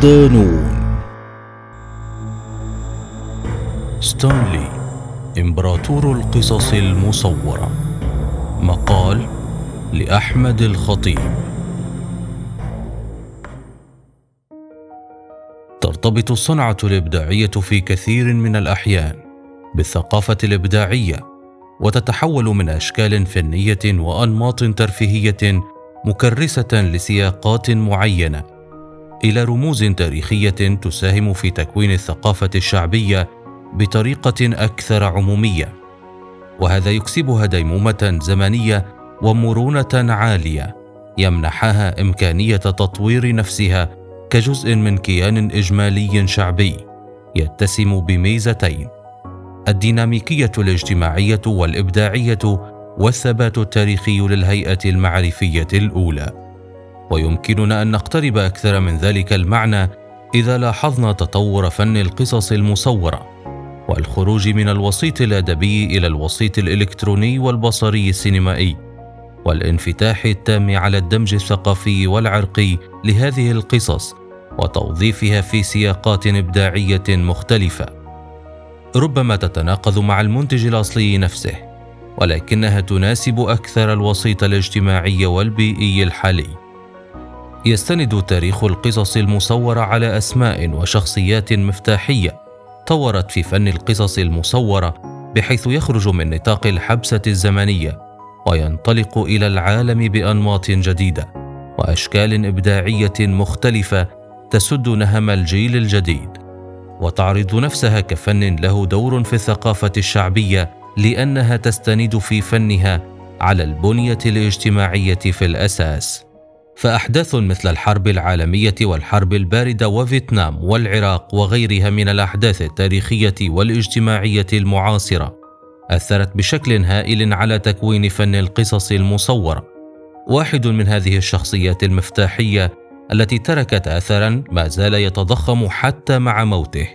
صدانون ستانلي إمبراطور القصص المصورة. مقال لأحمد الخطيب. ترتبط الصنعة الإبداعية في كثير من الأحيان بالثقافة الإبداعية وتتحول من أشكال فنية وأنماط ترفيهية مكرسة لسياقات معينة. إلى رموز تاريخية تساهم في تكوين الثقافة الشعبية بطريقة أكثر عمومية. وهذا يكسبها ديمومة زمنية ومرونة عالية يمنحها إمكانية تطوير نفسها كجزء من كيان إجمالي شعبي يتسم بميزتين الديناميكية الاجتماعية والإبداعية والثبات التاريخي للهيئة المعرفية الأولى. ويمكننا أن نقترب أكثر من ذلك المعنى إذا لاحظنا تطور فن القصص المصورة والخروج من الوسيط الأدبي إلى الوسيط الإلكتروني والبصري السينمائي والانفتاح التام على الدمج الثقافي والعرقي لهذه القصص وتوظيفها في سياقات إبداعية مختلفة. ربما تتناقض مع المنتج الأصلي نفسه ولكنها تناسب أكثر الوسيط الاجتماعي والبيئي الحالي. يستند تاريخ القصص المصوره على أسماء وشخصيات مفتاحية طورت في فن القصص المصورة بحيث يخرج من نطاق الحبسة الزمنية وينطلق إلى العالم بأنماط جديدة وأشكال إبداعية مختلفة تسد نهم الجيل الجديد وتعرض نفسها كفن له دور في الثقافة الشعبية لأنها تستند في فنها على البنية الاجتماعية في الأساس. فأحداث مثل الحرب العالمية والحرب الباردة وفيتنام والعراق وغيرها من الأحداث التاريخية والاجتماعية المعاصرة أثرت بشكل هائل على تكوين فن القصص المصورة. واحد من هذه الشخصيات المفتاحية التي تركت أثرا ما زال يتضخم حتى مع موته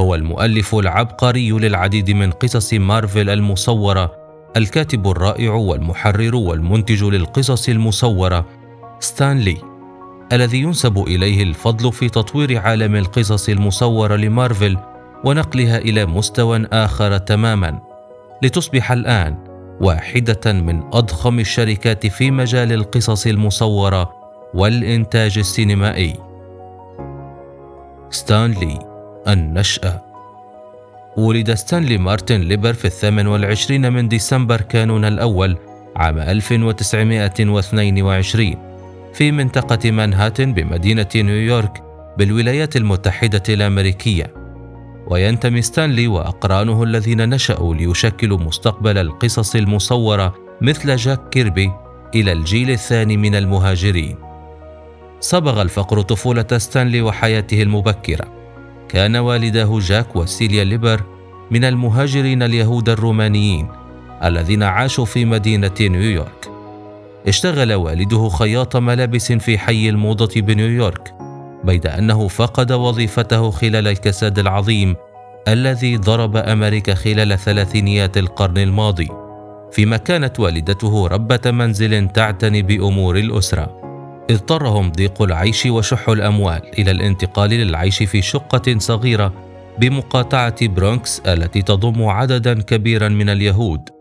هو المؤلف العبقري للعديد من قصص مارفل المصورة الكاتب الرائع والمحرر والمنتج للقصص المصورة ستانلي الذي ينسب إليه الفضل في تطوير عالم القصص المصورة لمارفل ونقلها إلى مستوى آخر تماما لتصبح الآن واحدة من أضخم الشركات في مجال القصص المصورة والإنتاج السينمائي. ستانلي النشأة. ولد ستانلي مارتن ليبر في الثامن والعشرين من ديسمبر كانون الأول عام 1922 في منطقة مانهاتن بمدينة نيويورك بالولايات المتحدة الأمريكية. وينتمي ستانلي وأقرانه الذين نشأوا ليشكلوا مستقبل القصص المصورة مثل جاك كيربي إلى الجيل الثاني من المهاجرين. صبغ الفقر طفولة ستانلي وحياته المبكرة. كان والداه جاك وسيليا ليبر من المهاجرين اليهود الرومانيين الذين عاشوا في مدينة نيويورك. اشتغل والده خياط ملابس في حي الموضة بنيويورك بيد أنه فقد وظيفته خلال الكساد العظيم الذي ضرب أمريكا خلال ثلاثينيات القرن الماضي فيما كانت والدته ربة منزل تعتني بأمور الأسرة. اضطرهم ضيق العيش وشح الأموال إلى الانتقال للعيش في شقة صغيرة بمقاطعة برونكس التي تضم عددا كبيرا من اليهود.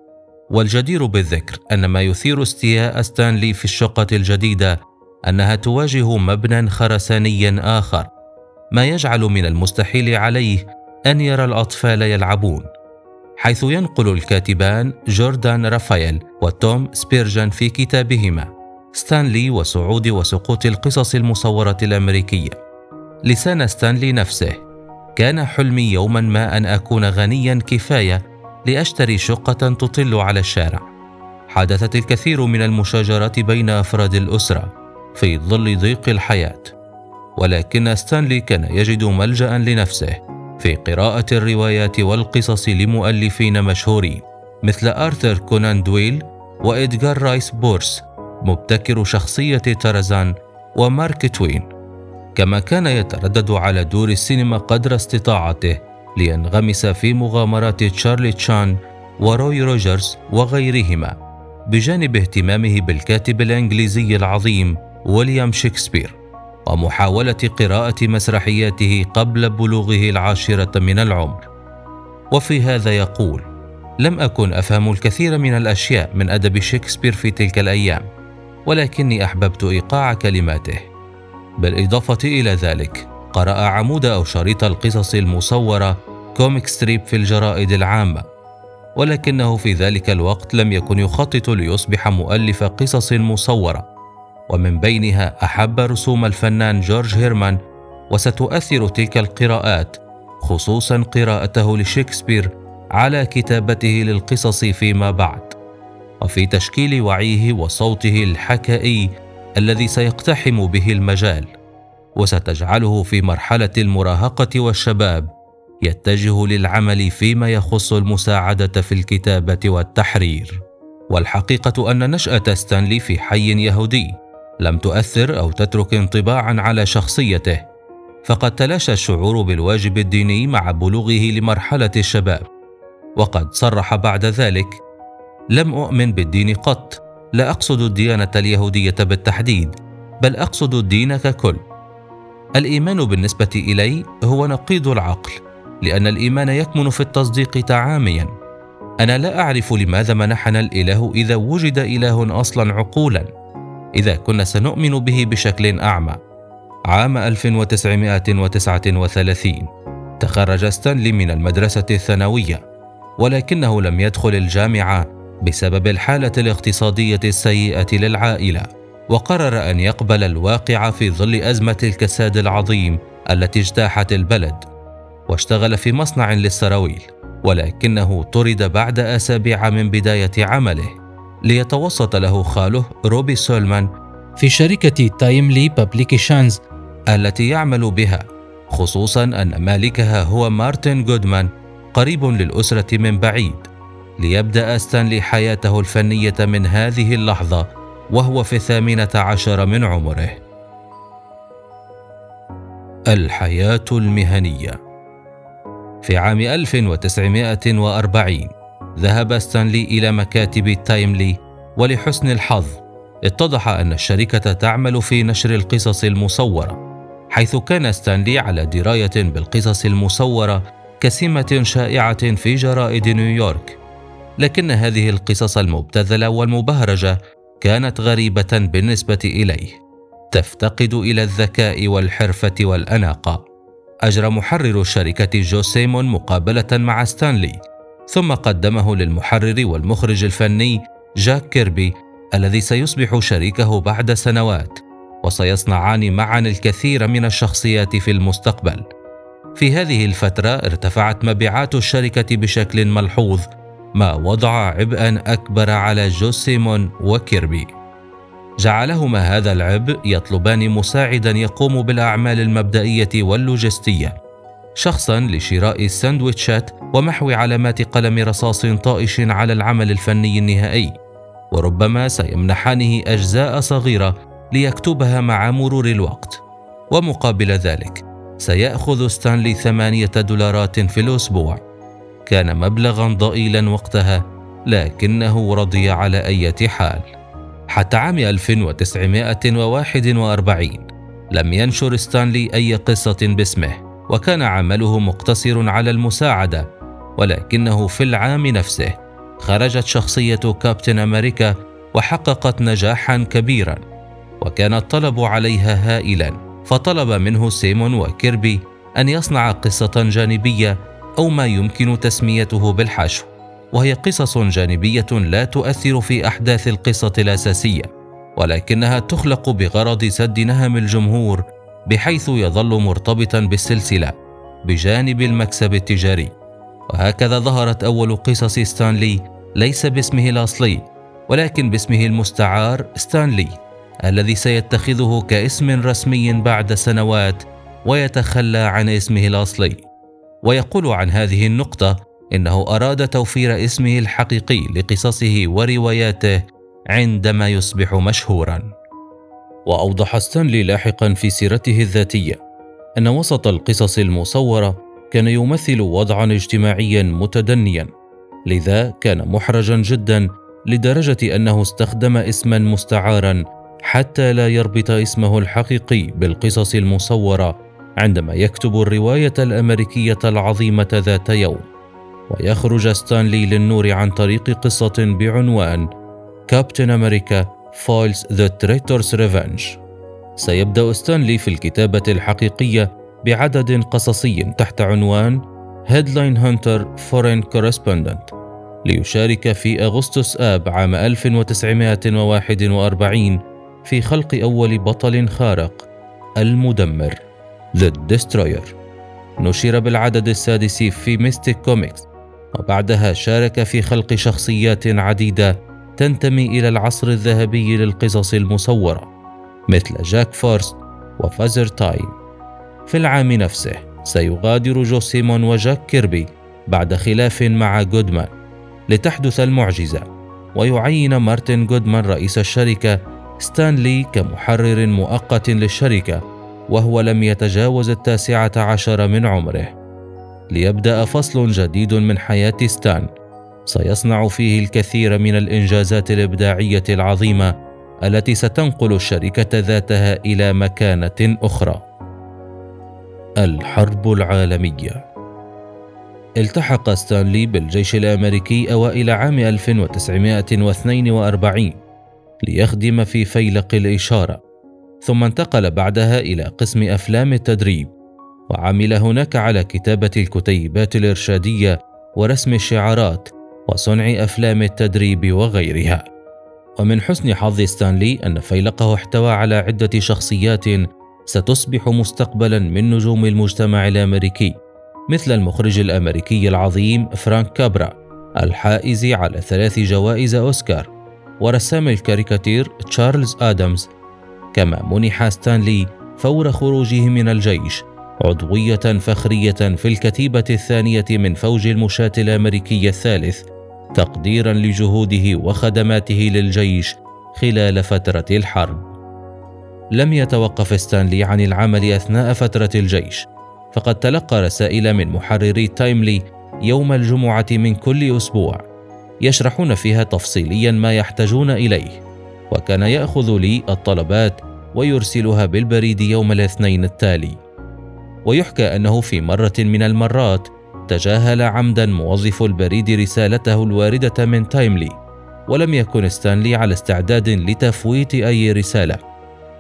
والجدير بالذكر أن ما يثير استياء ستانلي في الشقة الجديدة أنها تواجه مبنى خرساني آخر ما يجعل من المستحيل عليه أن يرى الأطفال يلعبون حيث ينقل الكاتبان جوردان رافائيل وتوم سبيرجان في كتابهما ستانلي وصعود وسقوط القصص المصورة الأمريكية. لسان ستانلي نفسه كان حلمي يوما ما أن أكون غنيا كفاية لأشتري شقة تطل على الشارع. حدثت الكثير من المشاجرات بين أفراد الأسرة في ظل ضيق الحياة. ولكن ستانلي كان يجد ملجأ لنفسه في قراءة الروايات والقصص لمؤلفين مشهورين مثل آرثر كونان دويل وإدغار رايس بوروس مبتكر شخصية ترزان ومارك توين. كما كان يتردد على دور السينما قدر استطاعته لينغمس في مغامرات تشارلي تشان وروي روجرز وغيرهما بجانب اهتمامه بالكاتب الإنجليزي العظيم ويليام شكسبير ومحاولة قراءة مسرحياته قبل بلوغه العاشرة من العمر. وفي هذا يقول: لم أكن أفهم الكثير من الأشياء من أدب شكسبير في تلك الأيام، ولكني أحببت إيقاع كلماته. بالإضافة إلى ذلك، قرأ عمود أو شريط القصص المصورة comic strip في الجرائد العامة، ولكنه في ذلك الوقت لم يكن يخطط ليصبح مؤلف قصص مصورة، ومن بينها أحب رسوم الفنان جورج هيريمان، وستؤثر تلك القراءات خصوصا قراءته لشكسبير على كتابته للقصص فيما بعد. وفي تشكيل وعيه وصوته الحكائي الذي سيقتحم به المجال. وستجعله في مرحلة المراهقة والشباب. يتجه للعمل فيما يخص المساعدة في الكتابة والتحرير. والحقيقة أن نشأة ستانلي في حي يهودي. لم تؤثر أو تترك انطباعا على شخصيته. فقد تلاشى الشعور بالواجب الديني مع بلوغه لمرحلة الشباب. وقد صرح بعد ذلك لم أؤمن بالدين قط. لا أقصد الديانة اليهودية بالتحديد. بل أقصد الدين ككل. الإيمان بالنسبة إلي هو نقيض العقل لأن الإيمان يكمن في التصديق تعاميا. أنا لا أعرف لماذا منحنا الإله إذا وجد إله أصلا عقولا. إذا كنا سنؤمن به بشكل أعمى. عام 1939 تخرج ستانلي من المدرسة الثانوية ولكنه لم يدخل الجامعة بسبب الحالة الاقتصادية السيئة للعائلة. وقرر أن يقبل الواقع في ظل أزمة الكساد العظيم التي اجتاحت البلد واشتغل في مصنع للسراويل ولكنه طرد بعد أسابيع من بداية عمله. ليتوسط له خاله روبي سولمان في شركة Timely Publications التي يعمل بها خصوصا أن مالكها هو مارتن جودمان قريب للأسرة من بعيد. ليبدأ ستانلي حياته الفنية من هذه اللحظة وهو في الثامنة عشر من عمره. الحياة المهنية. في عام 1940 ذهب ستانلي إلى مكاتب Timely ولحسن الحظ اتضح أن الشركة تعمل في نشر القصص المصورة حيث كان ستانلي على دراية بالقصص المصورة كسمة شائعة في جرائد نيويورك. لكن هذه القصص المبتذلة والمبهرجة كانت غريبة بالنسبة إليه. تفتقد إلى الذكاء والحرفة والأناقة. أجرى محرر الشركة جو سيمون مقابلة مع ستانلي. ثم قدمه للمحرر والمخرج الفني جاك كيربي الذي سيصبح شريكه بعد سنوات. وسيصنعان معا الكثير من الشخصيات في المستقبل. في هذه الفترة ارتفعت مبيعات الشركة بشكل ملحوظ. ما وضع عبئا أكبر على جو سيمون وكيربي. جعلهما هذا العبء يطلبان مساعدا يقوم بالأعمال المبدئية واللوجستية شخصا لشراء الساندويتشات ومحو علامات قلم رصاص طائش على العمل الفني النهائي وربما سيمنحانه أجزاء صغيرة ليكتبها مع مرور الوقت. ومقابل ذلك سيأخذ ستانلي ثمانية دولارات في الأسبوع. كان مبلغا ضئيلا وقتها لكنه رضي على أي حال. حتى عام 1941 لم ينشر ستانلي أي قصة باسمه وكان عمله مقتصر على المساعدة ولكنه في العام نفسه خرجت شخصية كابتن أمريكا وحققت نجاحا كبيرا وكان الطلب عليها هائلا. فطلب منه سيمون وكيربي أن يصنع قصة جانبية أو ما يمكن تسميته بالحشو وهي قصص جانبية لا تؤثر في أحداث القصة الأساسية ولكنها تخلق بغرض سد نهم الجمهور بحيث يظل مرتبطا بالسلسلة بجانب المكسب التجاري. وهكذا ظهرت أول قصص ستانلي ليس باسمه الأصلي ولكن باسمه المستعار ستانلي الذي سيتخذه كاسم رسمي بعد سنوات ويتخلى عن اسمه الأصلي. ويقول عن هذه النقطة إنه أراد توفير اسمه الحقيقي لقصصه ورواياته عندما يصبح مشهورا. وأوضح ستانلي لاحقا في سيرته الذاتية أن وسط القصص المصورة كان يمثل وضعا اجتماعيا متدنيا لذا كان محرجا جدا لدرجة أنه استخدم اسما مستعارا حتى لا يربط اسمه الحقيقي بالقصص المصورة عندما يكتب الرواية الأمريكية العظيمة ذات يوم ويخرج ستانلي للنور عن طريق قصة بعنوان Captain America Foils the Traitor's Revenge سيبدأ ستانلي في الكتابة الحقيقية بعدد قصصي تحت عنوان Headline Hunter Foreign Correspondent ليشارك في أغسطس آب عام 1941 في خلق أول بطل خارق المدمر. The Destroyer. نشر بالعدد السادس في Mystic Comics وبعدها شارك في خلق شخصيات عديدة تنتمي إلى العصر الذهبي للقصص المصورة مثل جاك فروست و Father Time في العام نفسه سيغادر جو سيمون وجاك كيربي بعد خلاف مع جودمان لتحدث المعجزة ويعين مارتن جودمان رئيس الشركة ستانلي كمحرر مؤقت للشركة. وهو لم يتجاوز التاسعة عشر من عمره. ليبدأ فصل جديد من حياة ستان. سيصنع فيه الكثير من الإنجازات الإبداعية العظيمة التي ستنقل الشركة ذاتها إلى مكانة أخرى. الحرب العالمية. التحق ستانلي بالجيش الأمريكي أوائل عام 1942 ليخدم في فيلق الإشارة. ثم انتقل بعدها إلى قسم أفلام التدريب وعمل هناك على كتابة الكتيبات الإرشادية ورسم الشعارات وصنع أفلام التدريب وغيرها. ومن حسن حظ ستانلي أن فيلقه احتوى على عدة شخصيات ستصبح مستقبلا من نجوم المجتمع الأمريكي مثل المخرج الأمريكي العظيم فرانك كابرا الحائز على ثلاث جوائز أوسكار ورسام الكاريكاتير تشارلز آدمز كما منح ستانلي فور خروجه من الجيش عضوية فخرية في الكتيبة الثانية من فوج المشاة الأمريكي الثالث تقديرا لجهوده وخدماته للجيش خلال فترة الحرب. لم يتوقف ستانلي عن العمل أثناء فترة الجيش فقد تلقى رسائل من محرري تايملي يوم الجمعة من كل أسبوع يشرحون فيها تفصيليا ما يحتاجون إليه. وكان يأخذ لي الطلبات ويرسلها بالبريد يوم الاثنين التالي. ويحكى أنه في مرة من المرات تجاهل عمدا موظف البريد رسالته الواردة من تايملي ولم يكن ستانلي على استعداد لتفويت أي رسالة.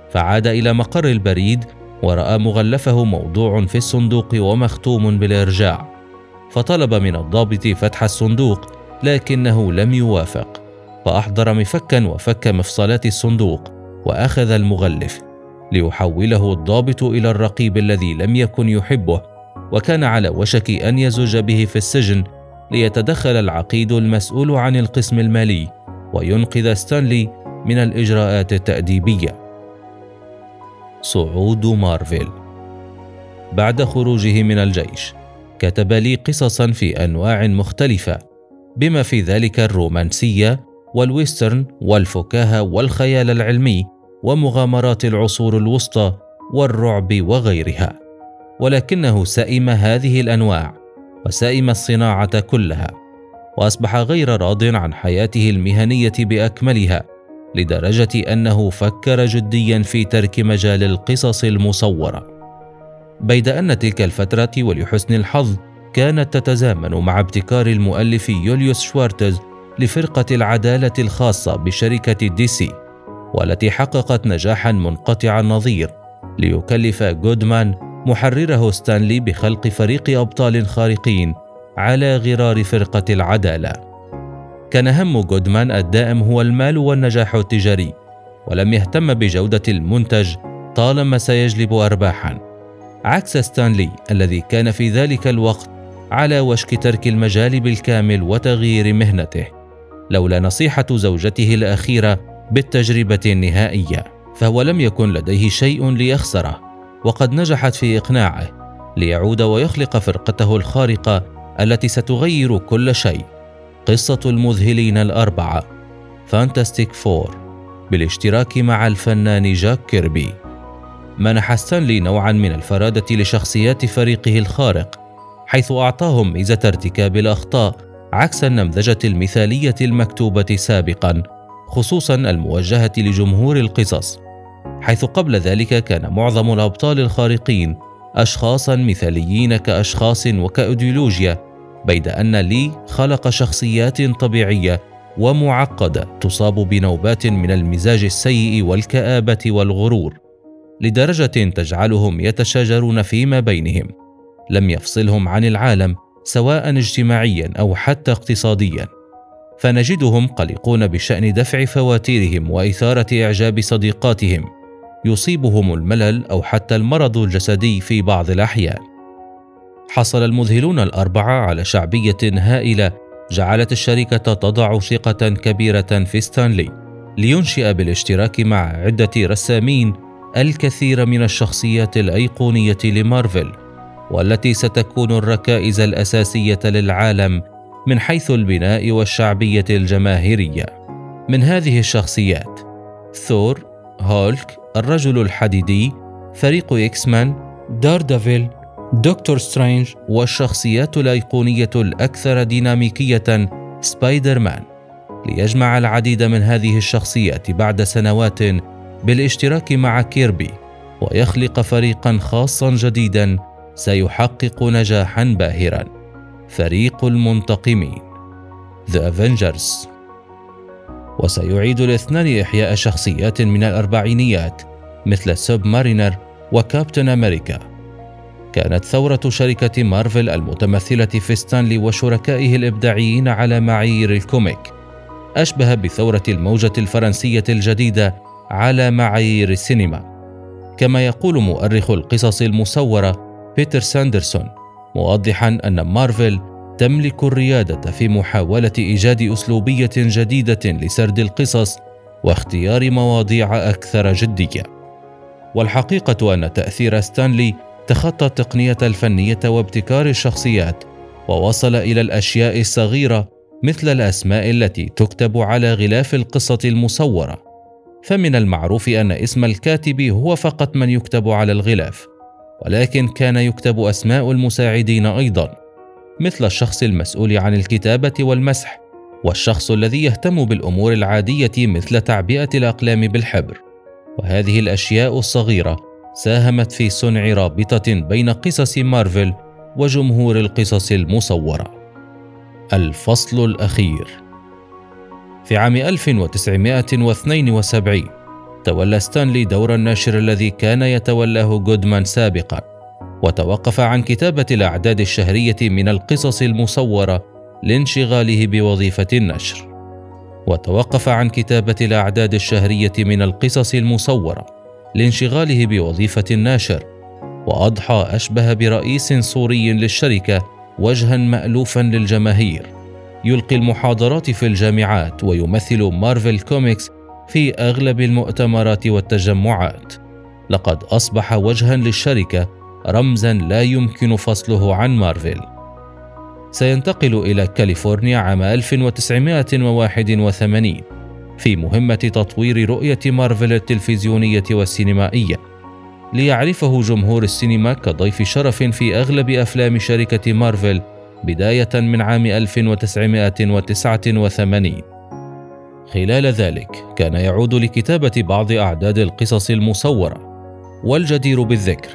فعاد إلى مقر البريد ورأى مغلفه موضوع في الصندوق ومختوم بالإرجاع. فطلب من الضابط فتح الصندوق لكنه لم يوافق. فاحضر مفكا وفك مفصلات الصندوق وأخذ المغلف ليحوله الضابط إلى الرقيب الذي لم يكن يحبه وكان على وشك أن يزج به في السجن ليتدخل العقيد المسؤول عن القسم المالي وينقذ ستانلي من الإجراءات التأديبية. صعود مارفل بعد خروجه من الجيش كتب لي قصصا في أنواع مختلفة بما في ذلك الرومانسية والويسترن والفكاهة والخيال العلمي ومغامرات العصور الوسطى والرعب وغيرها. ولكنه سئم هذه الأنواع وسئم الصناعة كلها وأصبح غير راض عن حياته المهنية بأكملها لدرجة أنه فكر جديا في ترك مجال القصص المصورة. بيد أن تلك الفترة ولحسن الحظ كانت تتزامن مع ابتكار المؤلف يوليوس شوارتز لفرقة العدالة الخاصة بشركة دي سي والتي حققت نجاحا منقطع النظير ليكلف جودمان محرره ستانلي بخلق فريق أبطال خارقين على غرار فرقة العدالة. كان هم جودمان الدائم هو المال والنجاح التجاري ولم يهتم بجودة المنتج طالما سيجلب أرباحا. عكس ستانلي الذي كان في ذلك الوقت على وشك ترك المجال بالكامل وتغيير مهنته. لولا نصيحة زوجته الأخيرة بالتجربة النهائية فهو لم يكن لديه شيء ليخسره وقد نجحت في إقناعه ليعود ويخلق فرقته الخارقة التي ستغير كل شيء. قصة المذهلين الأربعة Fantastic Four بالاشتراك مع الفنان جاك كيربي. منح ستانلي نوعا من الفرادة لشخصيات فريقه الخارق حيث أعطاهم ميزة ارتكاب الأخطاء عكس النمذجة المثالية المكتوبة سابقا خصوصا الموجهة لجمهور القصص حيث قبل ذلك كان معظم الأبطال الخارقين اشخاصا مثاليين كأشخاص وكأيديولوجيا بيد أن لي خلق شخصيات طبيعية ومعقدة تصاب بنوبات من المزاج السيء والكآبة والغرور لدرجة تجعلهم يتشاجرون فيما بينهم. لم يفصلهم عن العالم سواء اجتماعيا أو حتى اقتصاديا فنجدهم قلقون بشأن دفع فواتيرهم وإثارة إعجاب صديقاتهم يصيبهم الملل أو حتى المرض الجسدي في بعض الأحيان. حصل المذهلون الأربعة على شعبية هائلة جعلت الشركة تضع ثقة كبيرة في ستانلي لينشئ بالاشتراك مع عدة رسامين الكثير من الشخصيات الأيقونية لمارفل. والتي ستكون الركائز الأساسية للعالم من حيث البناء والشعبية الجماهيرية. من هذه الشخصيات ثور هولك الرجل الحديدي فريق إكس مان داردافيل دكتور سترينج والشخصيات الأيقونية الأكثر ديناميكية سبايدر مان ليجمع العديد من هذه الشخصيات بعد سنوات بالاشتراك مع كيربي ويخلق فريقا خاصا جديدا سيحقق نجاحا باهرا. فريق المنتقمين. The Avengers. وسيعيد الاثنان إحياء شخصيات من الأربعينيات مثل سوب مارينر وكابتن أمريكا. كانت ثورة شركة مارفل المتمثلة في ستانلي وشركائه الإبداعيين على معايير ال comic. أشبه بثورة الموجة الفرنسية الجديدة على معايير السينما. كما يقول مؤرخ القصص المصورة بيتر ساندرسون موضحا أن مارفل تملك الريادة في محاولة إيجاد أسلوبية جديدة لسرد القصص واختيار مواضيع أكثر جدية. والحقيقة أن تأثير ستانلي تخطى التقنية الفنية وابتكار الشخصيات ووصل إلى الأشياء الصغيرة مثل الأسماء التي تكتب على غلاف القصة المصورة. فمن المعروف أن اسم الكاتب هو فقط من يكتب على الغلاف ولكن كان يكتب أسماء المساعدين أيضا مثل الشخص المسؤول عن الكتابة والمسح والشخص الذي يهتم بالأمور العادية مثل تعبئة الأقلام بالحبر. وهذه الأشياء الصغيرة ساهمت في صنع رابطة بين قصص مارفل وجمهور القصص المصورة. الفصل الأخير. في عام 1972 تولى ستانلي دور الناشر الذي كان يتولاه جودمان سابقا وتوقف عن كتابة الأعداد الشهرية من القصص المصورة لانشغاله بوظيفة النشر. وتوقف عن كتابة الأعداد الشهرية من القصص المصورة لانشغاله بوظيفة الناشر وأضحى أشبه برئيس صوري للشركة وجها مألوفا للجماهير. يلقي المحاضرات في الجامعات ويمثل مارفل كوميكس في أغلب المؤتمرات والتجمعات. لقد أصبح وجها للشركة رمزا لا يمكن فصله عن مارفل. سينتقل إلى كاليفورنيا عام 1981 في مهمة تطوير رؤية مارفل التلفزيونية والسينمائية ليعرفه جمهور السينما كضيف شرف في أغلب أفلام شركة مارفل بداية من عام 1989 خلال ذلك كان يعود لكتابة بعض أعداد القصص المصورة. والجدير بالذكر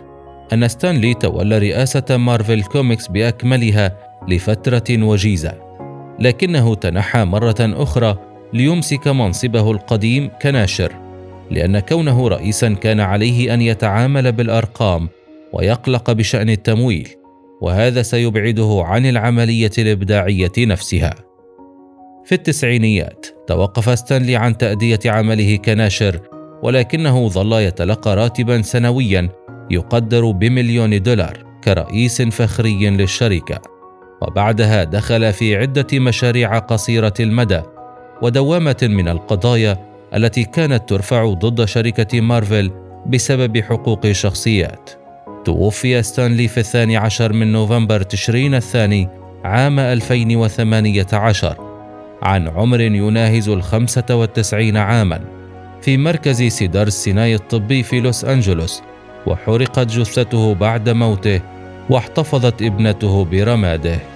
أن ستانلي تولى رئاسة مارفل كوميكس بأكملها لفترة وجيزة لكنه تنحى مرة أخرى ليمسك منصبه القديم كناشر لأن كونه رئيسا كان عليه أن يتعامل بالأرقام ويقلق بشأن التمويل وهذا سيبعده عن العملية الإبداعية نفسها. في التسعينيات توقف ستانلي عن تأدية عمله كناشر ولكنه ظل يتلقى راتبا سنويا يقدر بمليون دولار كرئيس فخري للشركة. وبعدها دخل في عدة مشاريع قصيرة المدى ودوامة من القضايا التي كانت ترفع ضد شركة مارفل بسبب حقوق الشخصيات توفي ستانلي في الثاني عشر من نوفمبر تشرين الثاني عام 2018 عن عمر يناهز الخمسة والتسعين عاما في مركز سيدار السيناي الطبي في لوس أنجلوس وحرقت جثته بعد موته واحتفظت ابنته برماده.